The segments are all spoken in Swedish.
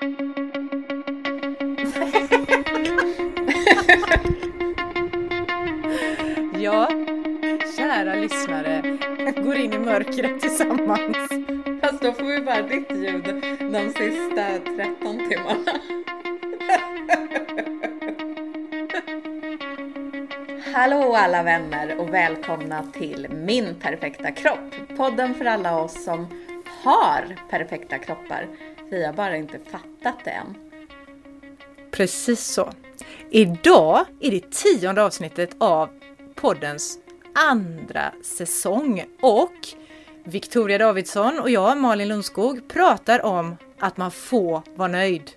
Ja, kära lyssnare, går in i mörkret tillsammans. Fast då får vi bara ditt ljud de sista 13 timmarna. Hallå alla vänner och välkomna till Min perfekta kropp. Podden för alla oss som har perfekta kroppar. Vi har bara inte fattat det än. Precis så. Idag är det tionde avsnittet av poddens andra säsong och Victoria Davidsson och jag, Malin Lundskog, pratar om att man får vara nöjd.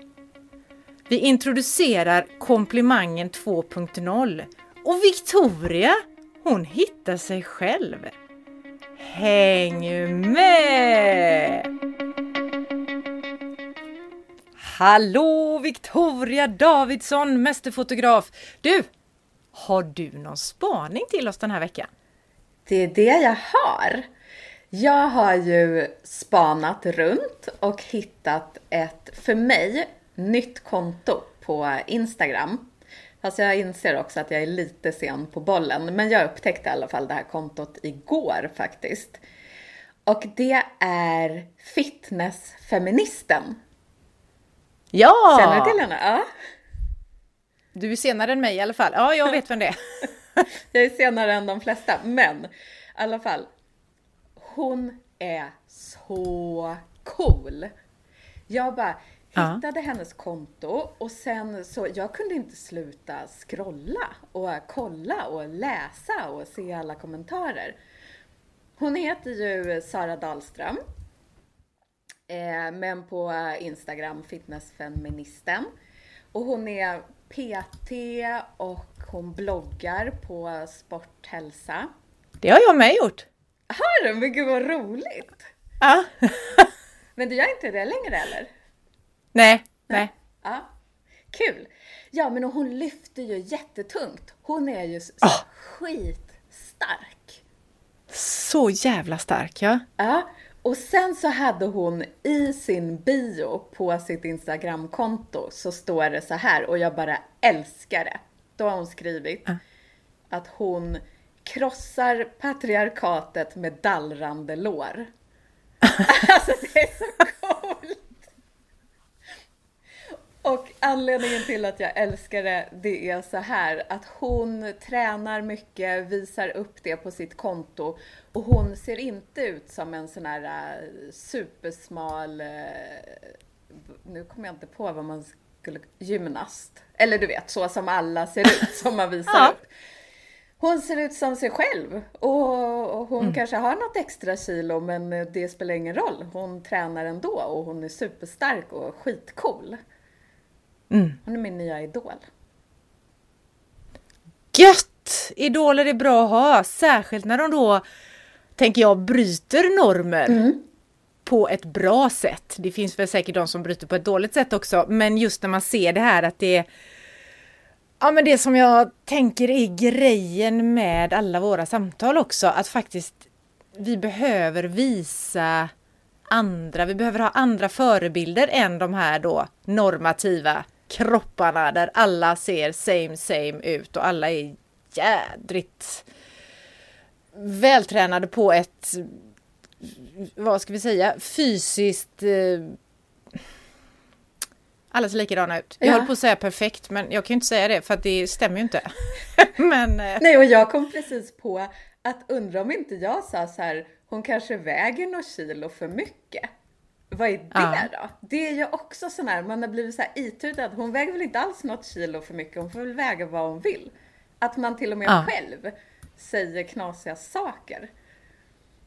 Vi introducerar komplimangen 2.0 och Victoria, hon hittar sig själv. Häng med! Hallå Victoria Davidsson, mästerfotograf! Du, har du någon spaning till oss den här veckan? Det är det jag har. Jag har ju spanat runt och hittat ett, för mig, nytt konto på Instagram. Fast jag inser också att jag är lite sen på bollen. Men jag upptäckte i alla fall det här kontot igår faktiskt. Och det är Fitnessfeministen. Ja! Känner du till henne? Ja. Du är senare än mig i alla fall. Ja, jag vet vem det är. jag är senare än de flesta, men i alla fall. Hon är så cool. Jag bara hittade ja. hennes konto och sen så, jag kunde inte sluta scrolla och kolla och läsa och se alla kommentarer. Hon heter ju Sara Dahlström. Eh, men på Instagram fitnessfeministen. Och hon är PT och hon bloggar på Sporthälsa. Det har jag med gjort. Har du? Men gud vad roligt! Ja. Men du gör inte det längre eller? Nej, nej. Ja. Kul! Ja, men hon lyfter ju jättetungt. Hon är ju så Ah. skitstark. Så jävla stark, ja. Ja, och sen så hade hon i sin bio på sitt Instagramkonto så står det så här och jag bara älskar det. Då har hon skrivit Ja. att hon krossar patriarkatet med dallrande lår. alltså det är så coolt! Och anledningen till att jag älskar det, det är så här att hon tränar mycket, visar upp det på sitt konto och hon ser inte ut som en sån här äh, supersmal, äh, nu kommer jag inte på vad man skulle, gymnast. Eller du vet, så som alla ser ut, som man visar Ja. upp. Hon ser ut som sig själv och, och hon kanske har något extra kilo men det spelar ingen roll. Hon tränar ändå och hon är superstark och skitcool. Mm. Hon är min nya idol. Gött! Idoler är bra att ha, särskilt när de då, tänker jag, bryter normer på ett bra sätt. Det finns väl säkert de som bryter på ett dåligt sätt också, men just när man ser det här att det är Ja men det som jag tänker är grejen med alla våra samtal också, att faktiskt vi behöver visa andra, vi behöver ha andra förebilder än de här då normativa kropparna där alla ser same same ut och alla är jädrigt vältränade på ett, vad ska vi säga, fysiskt eh, alla ser likadana ut. Jag Ja. håller på att säga perfekt, men jag kan ju inte säga det för att det stämmer ju inte. men eh, Nej, och jag kom precis på att undra om inte jag sa så här, hon kanske väger något kilo för mycket. Vad är det Ja. då? Det är ju också sån här, man har blivit så här itutad. Hon väger väl inte alls något kilo för mycket, hon får väl väga vad hon vill. Att man till och med Ja. själv säger knasiga saker.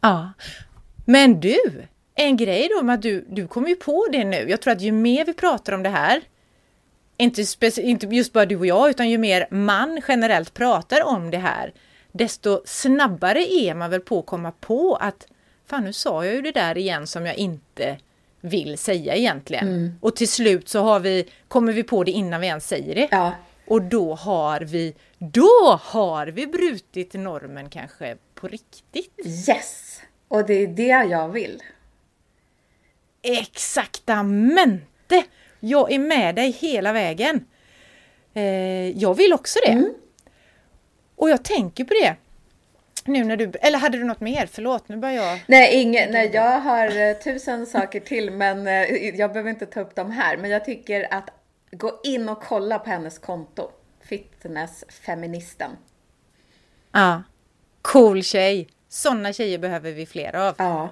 ja. Men du, en grej då med att du, du kommer ju på det nu. Jag tror att ju mer vi pratar om det här, inte, inte just bara du och jag, utan ju mer man generellt pratar om det här, desto snabbare är man väl på att komma på att fan nu sa jag ju det där igen som jag inte vill säga egentligen. Och till slut så har vi, kommer vi på det innan vi ens säger det. Ja, Och då har vi, då har vi brutit normen kanske på riktigt. yes! Och det är det jag vill. Exaktamente! Jag är med dig hela vägen. Eh, jag vill också det. Mm. Och jag tänker på det. Nu när du, eller hade du något mer? Förlåt, nu börjar jag... Nej, ingen, nej jag har eh, tusen saker till men eh, jag behöver inte ta upp dem här. Men jag tycker att gå in och kolla på hennes konto. Fitnessfeministen. Ja. Cool tjej. Sådana tjejer behöver vi fler av. Ja.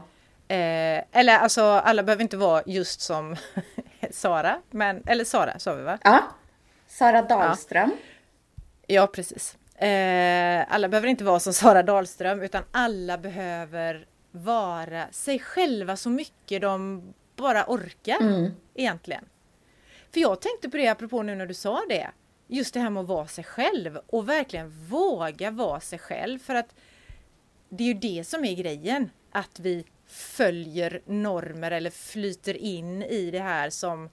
Eh, eller alltså alla behöver inte vara just som Sara, men, eller Sara sa vi va? Ja. Sara Dahlström. Ja, ja precis. Eh, alla behöver inte vara som Sara Dahlström utan alla behöver vara sig själva så mycket de bara orkar mm. egentligen. För jag tänkte på det apropå nu när du sa det. Just det här med att vara sig själv och verkligen våga vara sig själv för att det är ju det som är grejen. Att vi följer normer eller flyter in i det här som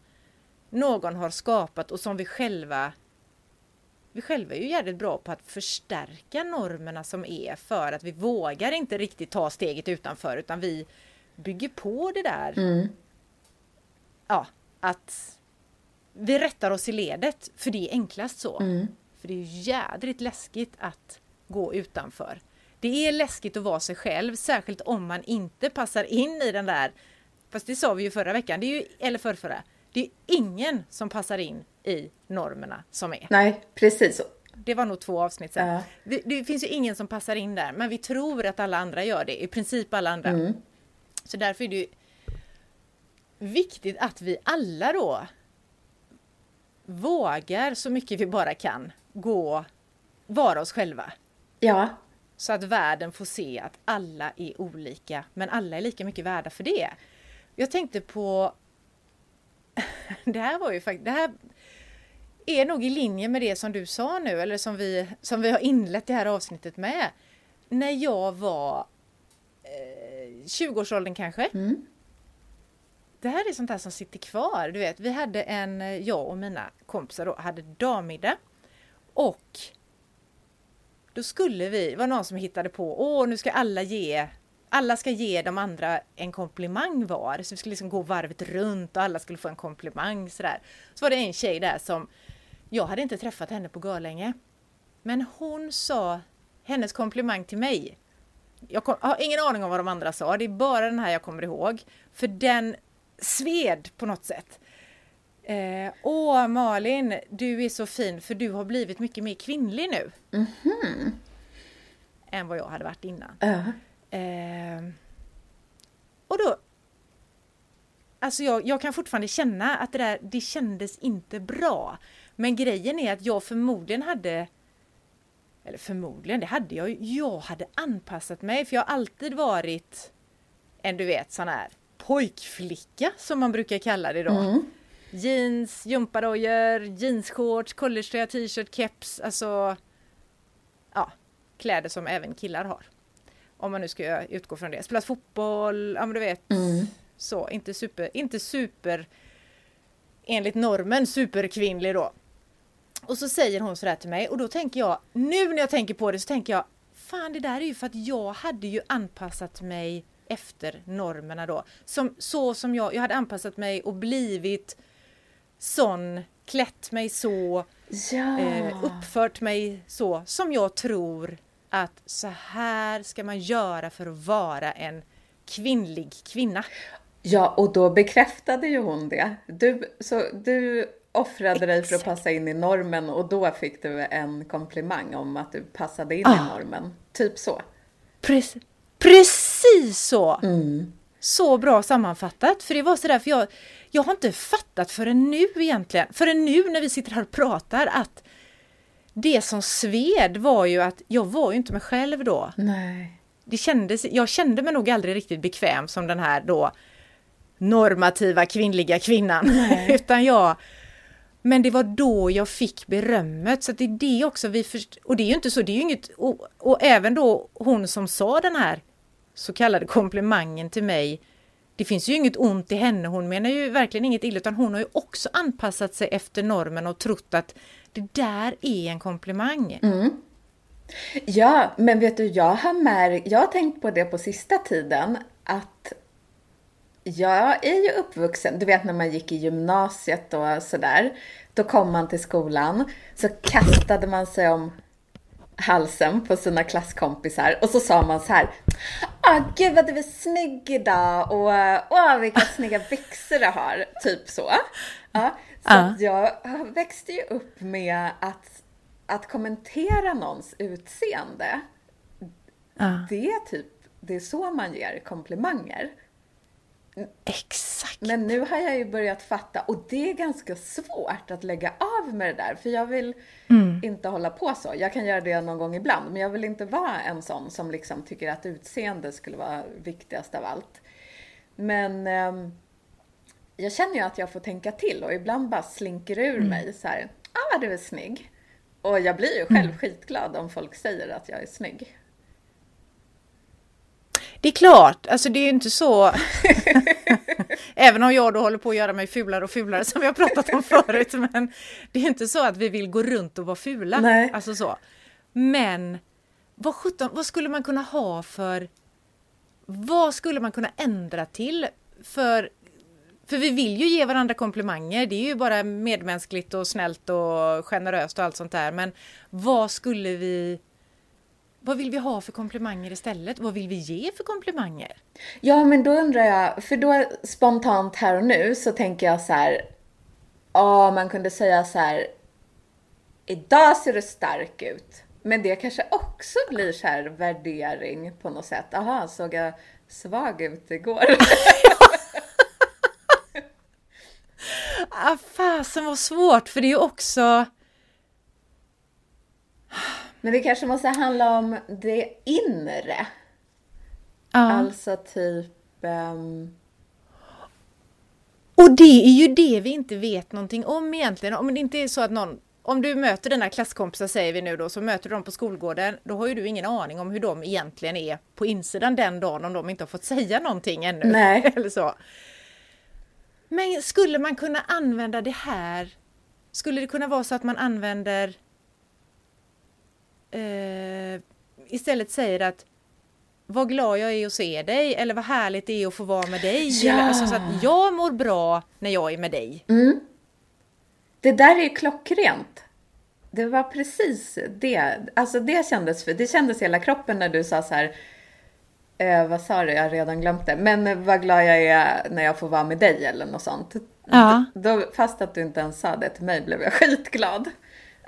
någon har skapat och som vi själva vi själva är ju jävligt bra på att förstärka normerna som är för att vi vågar inte riktigt ta steget utanför utan vi bygger på det där. Mm. Ja, att vi rättar oss i ledet för det är enklast så. Mm. För det är ju jädrigt läskigt att gå utanför. Det är läskigt att vara sig själv, särskilt om man inte passar in i den där, fast det sa vi ju förra veckan, det är ju, eller förrförra, det är ingen som passar in i normerna som är. Nej, precis. Det var nog två avsnitt sedan. Ja. Det, det, finns ju ingen som passar in där, men vi tror att alla andra gör det, i princip alla andra. Mm. Så därför är det ju viktigt att vi alla då vågar så mycket vi bara kan gå, vara oss själva. Ja. Så att världen får se att alla är olika, men alla är lika mycket värda för det. Jag tänkte på... det här var ju faktiskt... Det här är nog i linje med det som du sa nu, eller som vi, som vi har inlett det här avsnittet med. När jag var eh, 20-årsåldern kanske. Mm. Det här är sånt här som sitter kvar. Du vet, vi hade en, jag och mina kompisar då, hade dammiddag. Och då skulle vi, var någon som hittade på, åh nu ska alla ge, alla ska ge de andra en komplimang var. Så vi skulle liksom gå varvet runt och alla skulle få en komplimang sådär. Så var det en tjej där som, jag hade inte träffat henne på görlänge. Men hon sa hennes komplimang till mig. Jag kom, har ingen aning om vad de andra sa, det är bara den här jag kommer ihåg. För den sved på något sätt. Eh, Åh Malin, du är så fin för du har blivit mycket mer kvinnlig nu. Mm -hmm. Än vad jag hade varit innan. Uh. Eh, och då... Alltså jag, jag kan fortfarande känna att det där, det kändes inte bra. Men grejen är att jag förmodligen hade eller förmodligen, det hade jag ju. Jag hade anpassat mig för jag har alltid varit en du vet sån här pojkflicka som man brukar kalla det då. Mm jeans, gympadojor, jeansshorts, collegetröja, t-shirt, keps, alltså ja, kläder som även killar har. Om man nu ska utgå från det. Spelat fotboll, ja men du vet. Mm. Så, inte super, inte super enligt normen superkvinnlig då. Och så säger hon sådär till mig och då tänker jag, nu när jag tänker på det så tänker jag, fan det där är ju för att jag hade ju anpassat mig efter normerna då. Som, så som jag, jag hade anpassat mig och blivit sån, klätt mig så, ja. eh, uppfört mig så som jag tror att så här ska man göra för att vara en kvinnlig kvinna. Ja, och då bekräftade ju hon det. Du, så, du offrade dig för att passa in i normen och då fick du en komplimang om att du passade in ah. i normen. Typ så. Precis, precis så! Mm. Så bra sammanfattat, för det var sådär, för jag, jag har inte fattat förrän nu egentligen, förrän nu när vi sitter här och pratar att det som sved var ju att jag var ju inte mig själv då. Nej. Det kändes, jag kände mig nog aldrig riktigt bekväm som den här då normativa kvinnliga kvinnan. Utan jag men det var då jag fick berömmet, så det är det också vi först Och det är ju inte så, det är ju inget... Och, och även då hon som sa den här så kallade komplimangen till mig. Det finns ju inget ont i henne, hon menar ju verkligen inget illa utan hon har ju också anpassat sig efter normen och trott att det där är en komplimang. Mm. Ja, men vet du, jag har, märkt, jag har tänkt på det på sista tiden att jag är ju uppvuxen, du vet när man gick i gymnasiet och sådär. Då kom man till skolan, så kastade man sig om halsen på sina klasskompisar och så sa man så här. Ah, gud vad du är snygg idag och åh vilka snygga byxor du har. Typ så. Ja, så uh. jag växte ju upp med att, att kommentera någons utseende. Uh. Det är typ, det är så man ger komplimanger. Exakt. Men nu har jag ju börjat fatta, och det är ganska svårt att lägga av med det där, för jag vill mm. inte hålla på så. Jag kan göra det någon gång ibland, men jag vill inte vara en sån som liksom tycker att utseende skulle vara viktigast av allt. Men eh, jag känner ju att jag får tänka till och ibland bara slinker ur mm. mig så här, ah du är snygg. Och jag blir ju själv mm. skitglad om folk säger att jag är snygg. Det är klart, alltså det är ju inte så. Även om jag då håller på att göra mig fulare och fulare som vi har pratat om förut. Men det är inte så att vi vill gå runt och vara fula. Nej. Alltså så. Men vad, 17, vad skulle man kunna ha för... Vad skulle man kunna ändra till för för vi vill ju ge varandra komplimanger. Det är ju bara medmänskligt och snällt och generöst och allt sånt där. Men vad skulle vi vad vill vi ha för komplimanger istället? Vad vill vi ge för komplimanger? Ja, men då undrar jag, för då spontant här och nu så tänker jag så här, ja, man kunde säga så här, idag ser du stark ut. Men det kanske också blir så här värdering på något sätt. Aha, såg jag svag ut igår? ah, fasen vad svårt, för det är ju också men det kanske måste handla om det inre. Ja. Alltså typ... Um... Och det är ju det vi inte vet någonting om egentligen. Om det inte är så att någon om du möter dina klasskompisar säger vi nu då, så möter du dem på skolgården, då har ju du ingen aning om hur de egentligen är på insidan den dagen om de inte har fått säga någonting ännu. Nej. Eller så. Men skulle man kunna använda det här, skulle det kunna vara så att man använder eh, istället säger att vad glad jag är att se dig eller vad härligt det är att få vara med dig. Ja. alltså så att jag mår bra när jag är med dig. Mm. Det där är ju klockrent. Det var precis det. Alltså det kändes, det kändes hela kroppen när du sa så här. Eh, vad sa du? Jag har redan glömt det. Men vad glad jag är när jag får vara med dig eller något sånt. Ja. Då, fast att du inte ens sa det till mig blev jag skitglad.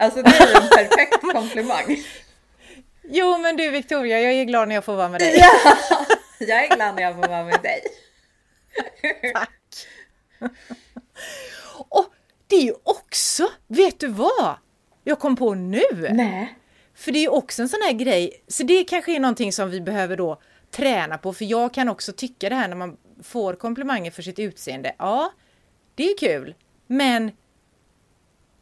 Alltså det är en perfekt komplimang. Jo men du Victoria, jag är glad när jag får vara med dig. Ja, jag är glad när jag får vara med dig. Tack. Och det är ju också, vet du vad? Jag kom på nu. Nej. För det är ju också en sån här grej, så det kanske är någonting som vi behöver då träna på, för jag kan också tycka det här när man får komplimanger för sitt utseende. Ja, det är kul, men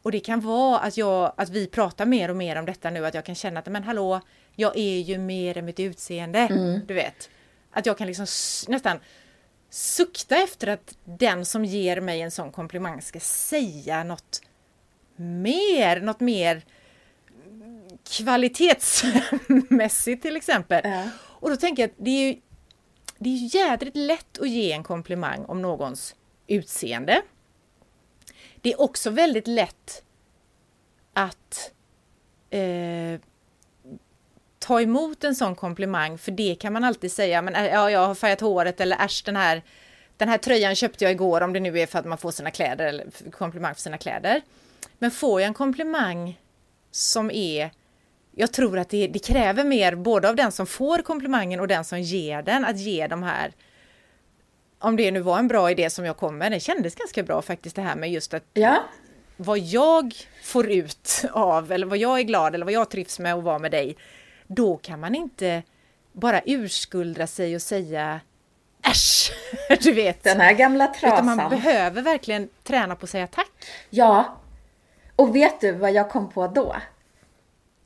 och det kan vara att, jag, att vi pratar mer och mer om detta nu, att jag kan känna att men hallå, jag är ju mer än mitt utseende. Mm. Du vet. Att jag kan liksom nästan sukta efter att den som ger mig en sån komplimang ska säga något mer, något mer kvalitetsmässigt till exempel. Ja. Och då tänker jag att det är ju det är jädrigt lätt att ge en komplimang om någons utseende. Det är också väldigt lätt att eh, ta emot en sån komplimang, för det kan man alltid säga, men eh, ja, jag har färgat håret eller äsch, den här, den här tröjan köpte jag igår, om det nu är för att man får sina kläder, eller komplimang för sina kläder. Men får jag en komplimang som är jag tror att det, det, kräver mer både av den som får komplimangen och den som ger den, att ge de här om det nu var en bra idé som jag kom med, det kändes ganska bra faktiskt det här med just att ja. vad jag får ut av, eller vad jag är glad eller vad jag trivs med att vara med dig, då kan man inte bara urskuldra sig och säga Äsch! Du vet. Den här gamla trasan. Utan man behöver verkligen träna på att säga tack. Ja. Och vet du vad jag kom på då?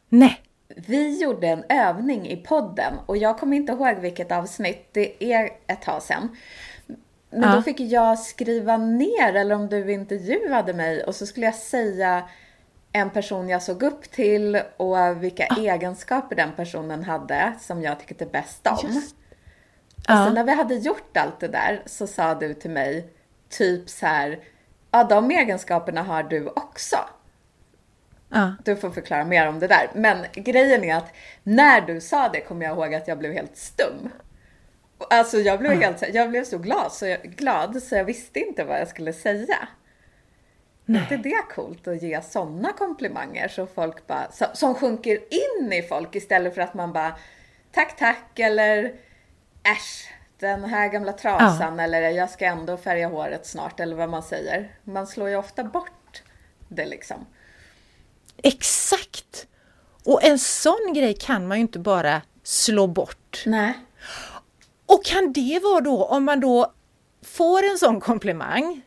Nej. Vi gjorde en övning i podden och jag kommer inte ihåg vilket avsnitt, det är ett tag sedan. Men ja. då fick jag skriva ner, eller om du intervjuade mig, och så skulle jag säga en person jag såg upp till och vilka ja. egenskaper den personen hade som jag tyckte bäst om. Just. Och så när vi hade gjort allt det där så sa du till mig typ så här, ja de egenskaperna har du också. Ja. Du får förklara mer om det där. Men grejen är att när du sa det kom jag ihåg att jag blev helt stum. Alltså jag blev, helt, jag blev så glad så, jag, glad så jag visste inte vad jag skulle säga. Nej. inte det coolt att ge sådana komplimanger så folk bara, som, som sjunker in i folk istället för att man bara tack tack eller äsch den här gamla trasan ja. eller jag ska ändå färga håret snart eller vad man säger. Man slår ju ofta bort det liksom. Exakt! Och en sån grej kan man ju inte bara slå bort. Nej. Och kan det vara då om man då får en sån komplimang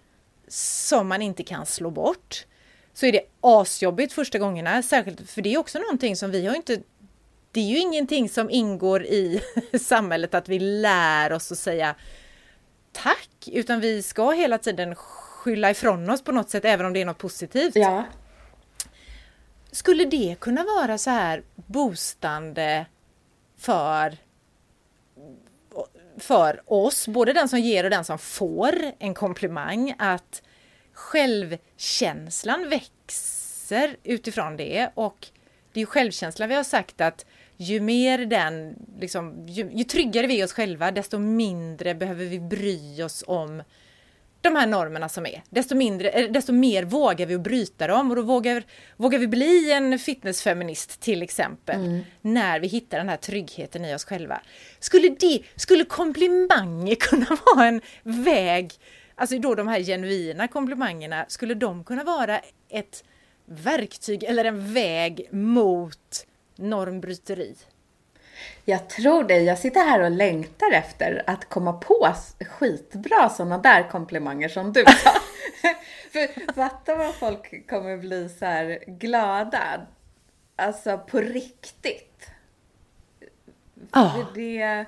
som man inte kan slå bort så är det asjobbigt första gångerna, särskilt för det är också någonting som vi har inte det är ju ingenting som ingår i samhället att vi lär oss att säga tack, utan vi ska hela tiden skylla ifrån oss på något sätt, även om det är något positivt. Ja. Skulle det kunna vara så här boostande för för oss, både den som ger och den som får en komplimang, att självkänslan växer utifrån det. Och det är ju självkänslan vi har sagt att ju mer den, liksom, ju, ju tryggare vi är oss själva, desto mindre behöver vi bry oss om de här normerna som är. Desto, mindre, eh, desto mer vågar vi att bryta dem och då vågar, vågar vi bli en fitnessfeminist till exempel. Mm. När vi hittar den här tryggheten i oss själva. Skulle, det, skulle komplimanger kunna vara en väg, alltså då de här genuina komplimangerna, skulle de kunna vara ett verktyg eller en väg mot normbryteri? Jag tror det. Jag sitter här och längtar efter att komma på skitbra sådana där komplimanger som du sa. För fatta vad folk kommer bli så här glada. Alltså på riktigt. Oh. Det...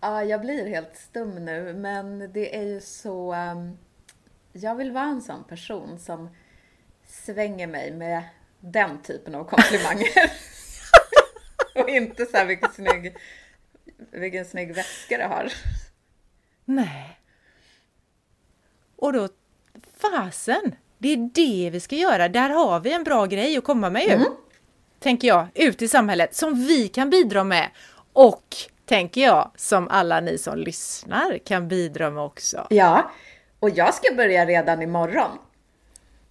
Ja, jag blir helt stum nu, men det är ju så... Um, jag vill vara en sån person som svänger mig med den typen av komplimanger. Och inte så här vilken snygg, vilken snygg väska du har. Nej. Och då, fasen, det är det vi ska göra. Där har vi en bra grej att komma med ju. Mm. Tänker jag, ut i samhället som vi kan bidra med. Och, tänker jag, som alla ni som lyssnar kan bidra med också. Ja, och jag ska börja redan imorgon.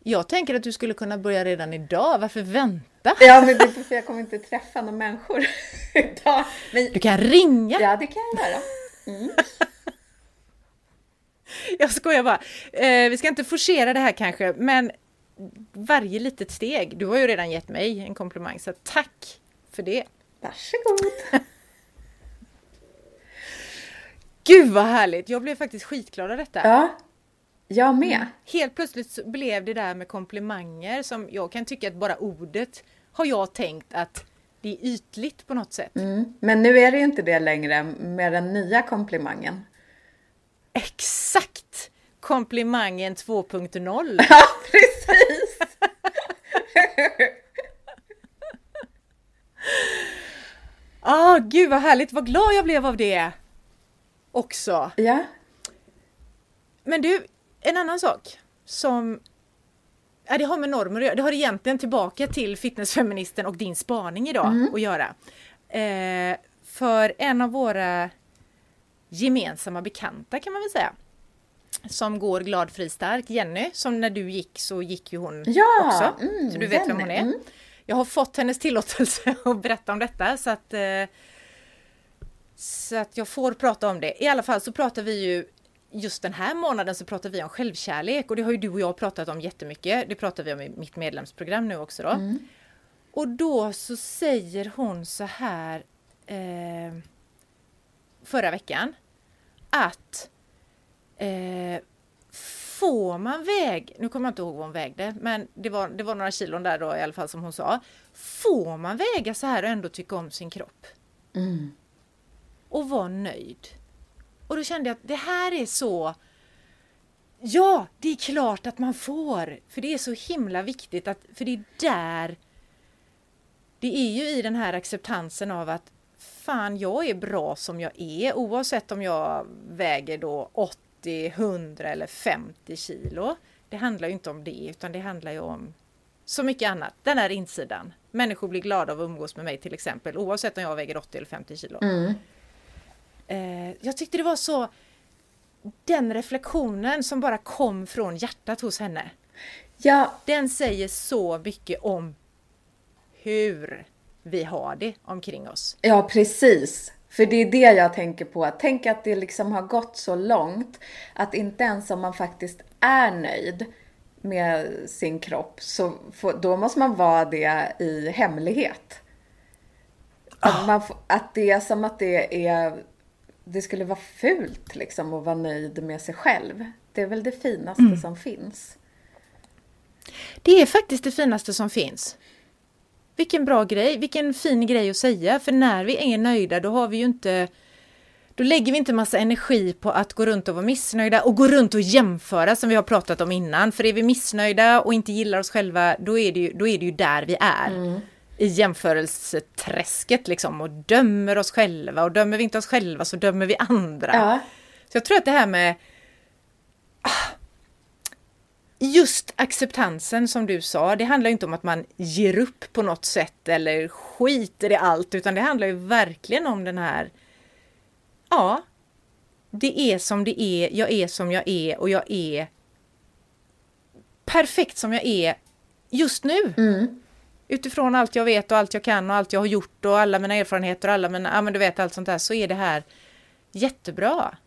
Jag tänker att du skulle kunna börja redan idag. Varför vänta? Ja, men det är för jag kommer inte träffa några människor idag. Men... Du kan ringa! Ja, det kan jag göra. Mm. jag skojar bara. Eh, vi ska inte forcera det här kanske, men varje litet steg. Du har ju redan gett mig en komplimang, så tack för det. Varsågod! Gud vad härligt! Jag blev faktiskt skitglad av detta. Ja, jag med. Mm. Helt plötsligt blev det där med komplimanger som jag kan tycka att bara ordet har jag tänkt att det är ytligt på något sätt. Mm. Men nu är det inte det längre med den nya komplimangen. Exakt! Komplimangen 2.0. Ja, precis! Ah, gud vad härligt, vad glad jag blev av det också. Ja. Men du, en annan sak som Ja, det har med normer att göra. Det har egentligen tillbaka till fitnessfeministen och din spaning idag mm. att göra. Eh, för en av våra gemensamma bekanta kan man väl säga. Som går glad, fri, stark. Jenny, som när du gick så gick ju hon ja, också. Mm, så du vet Jenny. vem hon är. Mm. Jag har fått hennes tillåtelse att berätta om detta så att eh, så att jag får prata om det. I alla fall så pratar vi ju just den här månaden så pratar vi om självkärlek och det har ju du och jag pratat om jättemycket. Det pratar vi om i mitt medlemsprogram nu också då. Mm. Och då så säger hon så här eh, förra veckan att eh, får man väg, nu kommer jag inte ihåg vad hon vägde, men det var, det var några kilon där då i alla fall som hon sa. Får man väga så här och ändå tycka om sin kropp? Mm. Och vara nöjd? Och då kände jag att det här är så Ja, det är klart att man får! För det är så himla viktigt att, för det är där Det är ju i den här acceptansen av att fan jag är bra som jag är oavsett om jag väger då 80, 100 eller 50 kilo. Det handlar ju inte om det utan det handlar ju om så mycket annat. Den här insidan. Människor blir glada av att umgås med mig till exempel oavsett om jag väger 80 eller 50 kilo. Mm. Eh, jag tyckte det var så den reflektionen som bara kom från hjärtat hos henne. Ja. Den säger så mycket om hur vi har det omkring oss. Ja, precis. För det är det jag tänker på. Tänk att det liksom har gått så långt att inte ens om man faktiskt är nöjd med sin kropp så får, då måste man vara det i hemlighet. Att, man, att det är som att det är det skulle vara fult liksom att vara nöjd med sig själv. Det är väl det finaste mm. som finns. Det är faktiskt det finaste som finns. Vilken bra grej, vilken fin grej att säga, för när vi är nöjda då har vi ju inte då lägger vi inte massa energi på att gå runt och vara missnöjda och gå runt och jämföra som vi har pratat om innan. För är vi missnöjda och inte gillar oss själva, då är det ju, då är det ju där vi är. Mm. I jämförelseträsket liksom och dömer oss själva och dömer vi inte oss själva så dömer vi andra. Ja. Så jag tror att det här med just acceptansen som du sa, det handlar inte om att man ger upp på något sätt eller skiter i allt, utan det handlar ju verkligen om den här, ja, det är som det är, jag är som jag är och jag är perfekt som jag är just nu. Mm. Utifrån allt jag vet och allt jag kan och allt jag har gjort och alla mina erfarenheter och alla mina, ja men du vet allt sånt där, så är det här jättebra.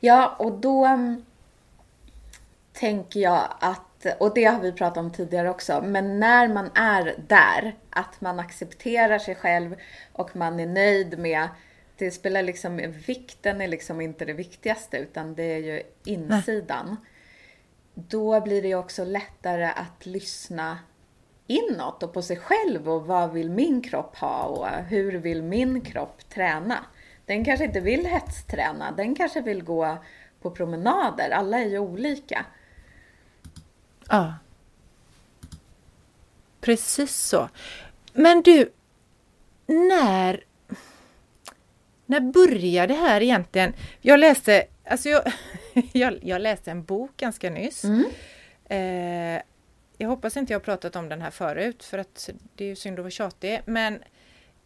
Ja, och då tänker jag att, och det har vi pratat om tidigare också, men när man är där, att man accepterar sig själv och man är nöjd med det spelar liksom, vikten är liksom inte det viktigaste utan det är ju insidan. Nej. Då blir det ju också lättare att lyssna inåt och på sig själv och vad vill min kropp ha och hur vill min kropp träna? Den kanske inte vill hetsträna, den kanske vill gå på promenader. Alla är ju olika. Ja. Precis så. Men du, när, när började det här egentligen? Jag läste, alltså jag, jag, jag läste en bok ganska nyss. Mm. Eh, jag hoppas inte jag har pratat om den här förut för att det är ju synd att vara tjatig. Men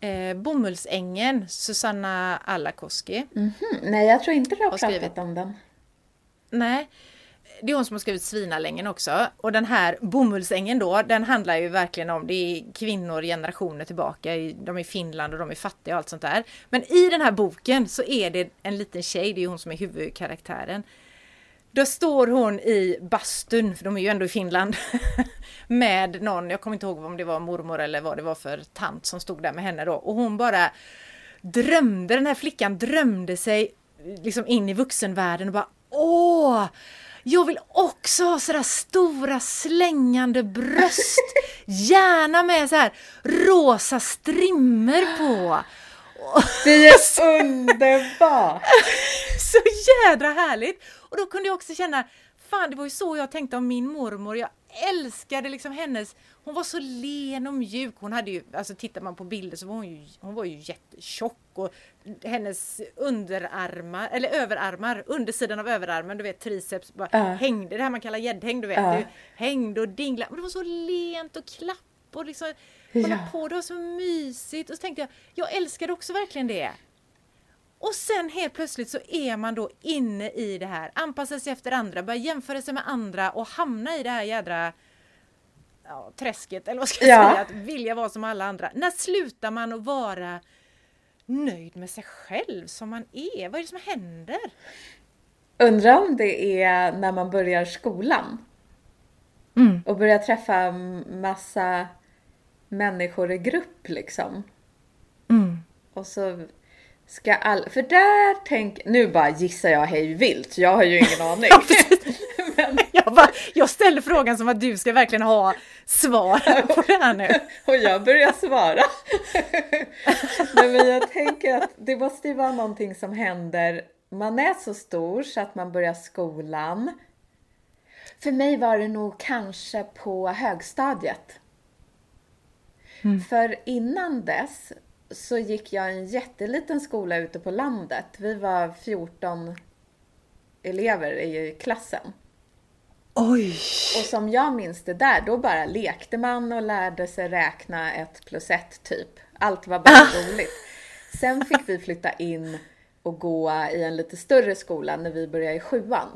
eh, Bomullsängen, Susanna Alakoski. Mm -hmm. Nej, jag tror inte du har, har pratat skrivit. om den. Nej, det är hon som har skrivit Svinalängen också. Och den här bomullsängen då, den handlar ju verkligen om, det är kvinnor generationer tillbaka, de är i Finland och de är fattiga och allt sånt där. Men i den här boken så är det en liten tjej, det är hon som är huvudkaraktären. Då står hon i bastun, för de är ju ändå i Finland, med någon, jag kommer inte ihåg om det var mormor eller vad det var för tant som stod där med henne då. Och hon bara drömde, den här flickan drömde sig liksom in i vuxenvärlden och bara Åh! Jag vill också ha sådär stora slängande bröst. Gärna med så här rosa strimmer på. Det är underbart! så jädra härligt! Och då kunde jag också känna, fan det var ju så jag tänkte om min mormor. Jag älskade liksom hennes, hon var så len och mjuk. Hon hade ju, alltså tittar man på bilder så var hon ju, hon var ju jättetjock och hennes underarmar, eller överarmar, undersidan av överarmen, du vet triceps, bara uh. hängde, det här man kallar gäddhäng, du vet, uh. det hängde och dinglade. Men det var så lent och klapp och liksom hålla ja. på, det var så mysigt. Och så tänkte jag, jag älskade också verkligen det. Och sen helt plötsligt så är man då inne i det här, anpassa sig efter andra, börja jämföra sig med andra och hamna i det här jädra ja, träsket, eller vad ska jag ja. säga, att vilja vara som alla andra. När slutar man att vara nöjd med sig själv som man är? Vad är det som händer? Undrar om det är när man börjar skolan. Mm. Och börjar träffa massa människor i grupp liksom. Mm. Och så ska all... För där tänk... Nu bara gissar jag hej vilt, jag har ju ingen aning. men... jag, bara, jag ställer frågan som att du ska verkligen ha svar på det här nu. Och jag börjar svara. Nej, men jag tänker att det måste ju vara någonting som händer. Man är så stor så att man börjar skolan. För mig var det nog kanske på högstadiet. Mm. För innan dess så gick jag en jätteliten skola ute på landet. Vi var 14 elever i klassen. Oj! Och som jag minns det där, då bara lekte man och lärde sig räkna ett plus ett typ. Allt var bara ah. roligt. Sen fick vi flytta in och gå i en lite större skola när vi började i sjuan.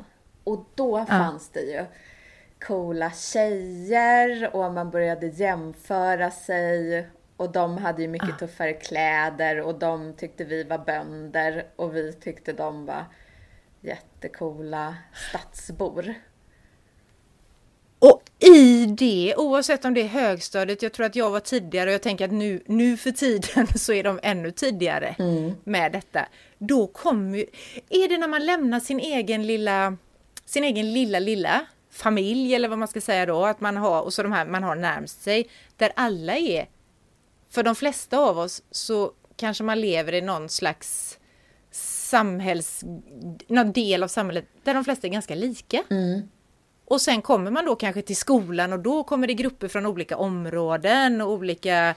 Och då ah. fanns det ju coola tjejer och man började jämföra sig och de hade ju mycket ah. tuffare kläder och de tyckte vi var bönder och vi tyckte de var jättekola stadsbor. Och i det, oavsett om det är högstadiet, jag tror att jag var tidigare och jag tänker att nu, nu för tiden så är de ännu tidigare mm. med detta. Då kommer ju, är det när man lämnar sin egen lilla, sin egen lilla, lilla familj eller vad man ska säga då, att man har, och så de här man har närmst sig, där alla är, för de flesta av oss så kanske man lever i någon slags samhälls, någon del av samhället där de flesta är ganska lika. Mm. Och sen kommer man då kanske till skolan och då kommer det grupper från olika områden och olika,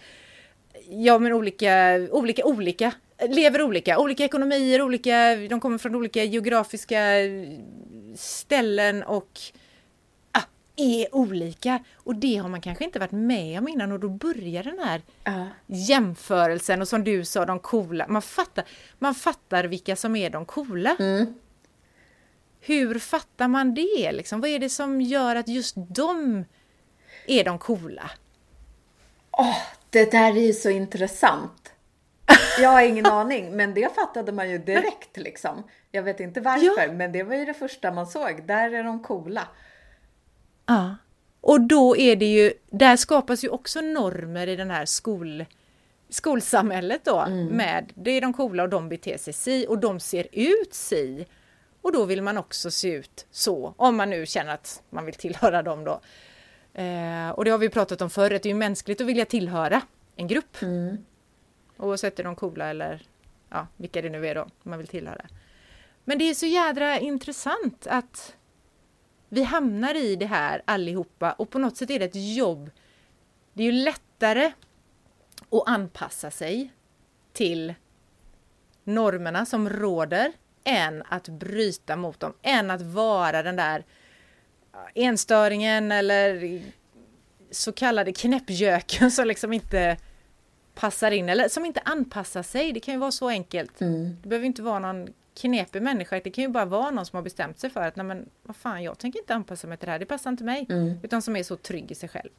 ja men olika, olika, olika, lever olika, olika ekonomier, olika, de kommer från olika geografiska ställen och är olika. Och det har man kanske inte varit med om innan och då börjar den här uh. jämförelsen och som du sa, de coola. Man fattar, man fattar vilka som är de coola. Mm. Hur fattar man det? Liksom? Vad är det som gör att just de är de coola? Oh, det där är ju så intressant. Jag har ingen aning, men det fattade man ju direkt liksom. Jag vet inte varför, ja. men det var ju det första man såg. Där är de coola. Ja, och då är det ju, där skapas ju också normer i den här skol, skolsamhället då mm. med, det är de coola och de beter sig si och de ser ut si. Och då vill man också se ut så, om man nu känner att man vill tillhöra dem då. Eh, och det har vi pratat om förut, det är mänskligt att vilja tillhöra en grupp. Mm. Oavsett är de coola eller ja, vilka det nu är då man vill tillhöra. Men det är så jädra intressant att vi hamnar i det här allihopa och på något sätt är det ett jobb. Det är ju lättare att anpassa sig till normerna som råder än att bryta mot dem, än att vara den där enstöringen eller så kallade knäppjöken som liksom inte passar in eller som inte anpassar sig. Det kan ju vara så enkelt. Mm. Det behöver inte vara någon knepig människa. Det kan ju bara vara någon som har bestämt sig för att nej men vad fan, jag tänker inte anpassa mig till det här. Det passar inte mig. Mm. Utan som är så trygg i sig själv.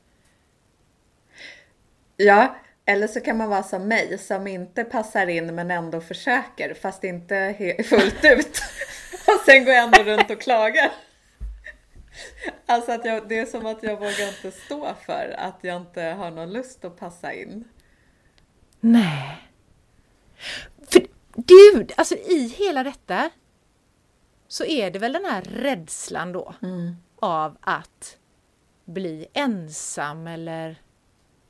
Ja, eller så kan man vara som mig som inte passar in men ändå försöker fast inte fullt ut. och sen går jag ändå runt och klagar. Alltså att jag, det är som att jag vågar inte stå för att jag inte har någon lust att passa in. Nej. Du, alltså i hela detta så är det väl den här rädslan då mm. av att bli ensam eller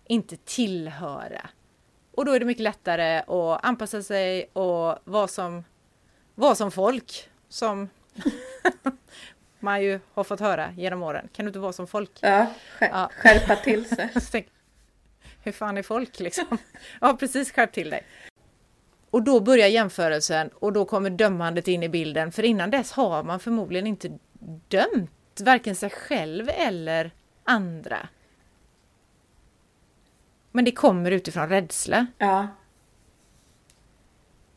inte tillhöra. Och då är det mycket lättare att anpassa sig och vara som, vara som folk. Som man ju har fått höra genom åren. Kan du inte vara som folk? Ja, skär, ja. skärpa till sig. Hur fan är folk liksom? Ja, precis, skärp till dig. Och då börjar jämförelsen och då kommer dömandet in i bilden. För innan dess har man förmodligen inte dömt varken sig själv eller andra. Men det kommer utifrån rädsla. Ja.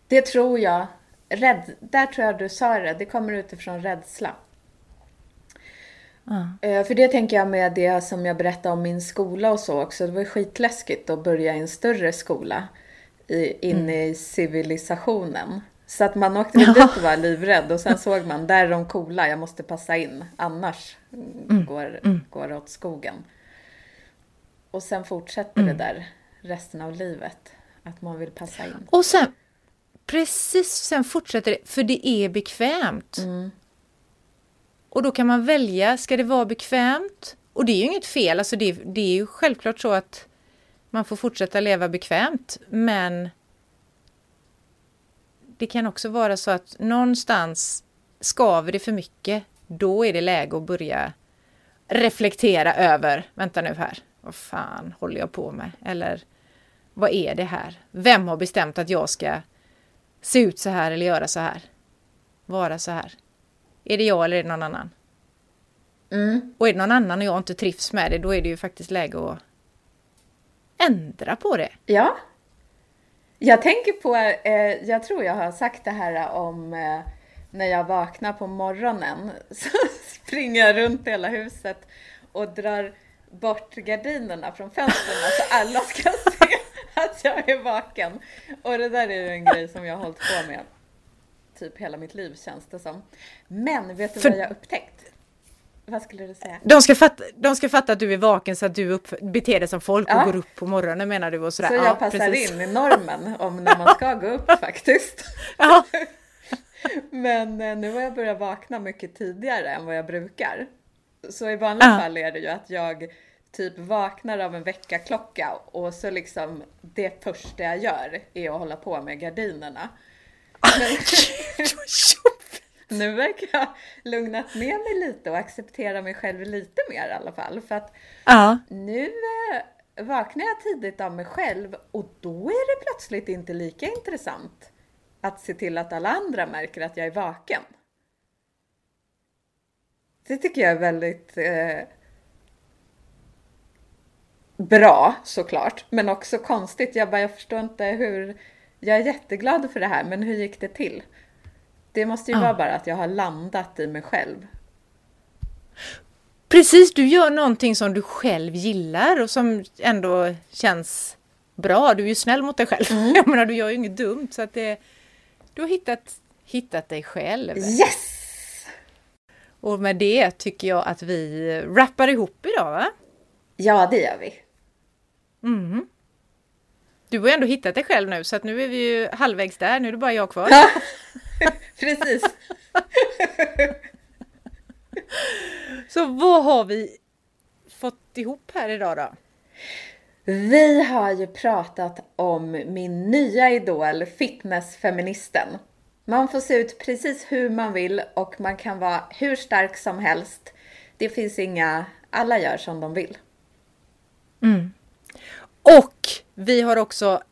Det tror jag. Rädd, där tror jag du sa det. Det kommer utifrån rädsla. Mm. För det tänker jag med det som jag berättade om min skola och så också. Det var skitläskigt att börja i en större skola i, inne mm. i civilisationen. Så att man åkte dit och var livrädd och sen såg man, där är de coola, jag måste passa in, annars mm. Går, mm. går det åt skogen. Och sen fortsätter mm. det där resten av livet. Att man vill passa in. Och sen, precis, sen fortsätter det, för det är bekvämt. Mm. Och då kan man välja, ska det vara bekvämt? Och det är ju inget fel, alltså det, det är ju självklart så att man får fortsätta leva bekvämt, men det kan också vara så att någonstans skaver det för mycket, då är det läge att börja reflektera över, vänta nu här, vad fan håller jag på med? Eller vad är det här? Vem har bestämt att jag ska se ut så här eller göra så här? Vara så här? Är det jag eller är det någon annan? Mm. Och är det någon annan och jag inte trivs med det, då är det ju faktiskt läge att ändra på det. Ja. Jag tänker på, eh, jag tror jag har sagt det här om eh, när jag vaknar på morgonen så springer jag runt hela huset och drar bort gardinerna från fönstren så alla ska se att jag är vaken. Och det där är ju en grej som jag har hållit på med typ hela mitt liv känns det som. Men vet du För- vad jag upptäckt? Vad skulle du säga? De ska, fatta, de ska fatta att du är vaken så att du upp, beter dig som folk och Ja. går upp på morgonen menar du och sådär. Så jag ja, passar precis. in i normen om när man ska gå upp faktiskt. Ja. Men eh, nu har jag börjat vakna mycket tidigare än vad jag brukar. Så i vanliga Ja. fall är det ju att jag typ vaknar av en väckarklocka och så liksom det första jag gör är att hålla på med gardinerna. Men nu verkar jag lugnat ner mig lite och acceptera mig själv lite mer i alla fall. För att ja. nu eh, vaknar jag tidigt av mig själv och då är det plötsligt inte lika intressant att se till att alla andra märker att jag är vaken. Det tycker jag är väldigt eh, bra såklart, men också konstigt. Jag bara, jag förstår inte hur... Jag är jätteglad för det här, men hur gick det till? Det måste ju Ja. vara bara att jag har landat i mig själv. Precis, du gör någonting som du själv gillar och som ändå känns bra. Du är ju snäll mot dig själv. Jag menar, du gör ju inget dumt så att det, du har hittat, hittat dig själv. Yes! Och med det tycker jag att vi rappar ihop idag va? Ja, det gör vi. Mhm. Du har ju ändå hittat dig själv nu så att nu är vi ju halvvägs där. Nu är det bara jag kvar. Precis. Så vad har vi fått ihop här idag då? Vi har ju pratat om min nya idol, fitnessfeministen. Man får se ut precis hur man vill och man kan vara hur stark som helst. Det finns inga, alla gör som de vill. Och vi har också,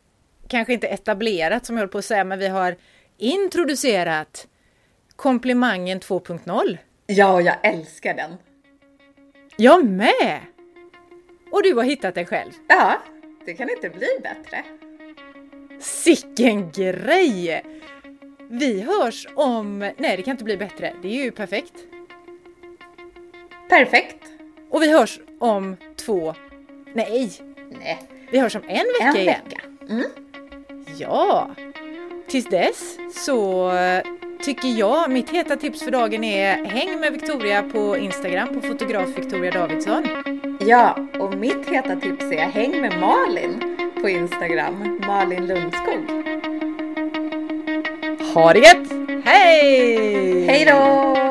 kanske inte etablerat som jag höll på att säga, men vi har introducerat komplimangen 2.0. Ja, jag älskar den. Jag med! Och du har hittat dig själv. Ja, det kan inte bli bättre. Sicken grej! Vi hörs om... Nej, det kan inte bli bättre. Det är ju perfekt. Perfekt. Och vi hörs om två... Nej, Nej, vi hörs om en vecka en igen. vecka. Mm. Ja! Tills dess så tycker jag mitt heta tips för dagen är häng med Victoria på Instagram på fotograf Victoria Davidsson. Ja, och mitt heta tips är häng med Malin på Instagram, Malin Lundskog. Ha det gött! Hej! Hej då!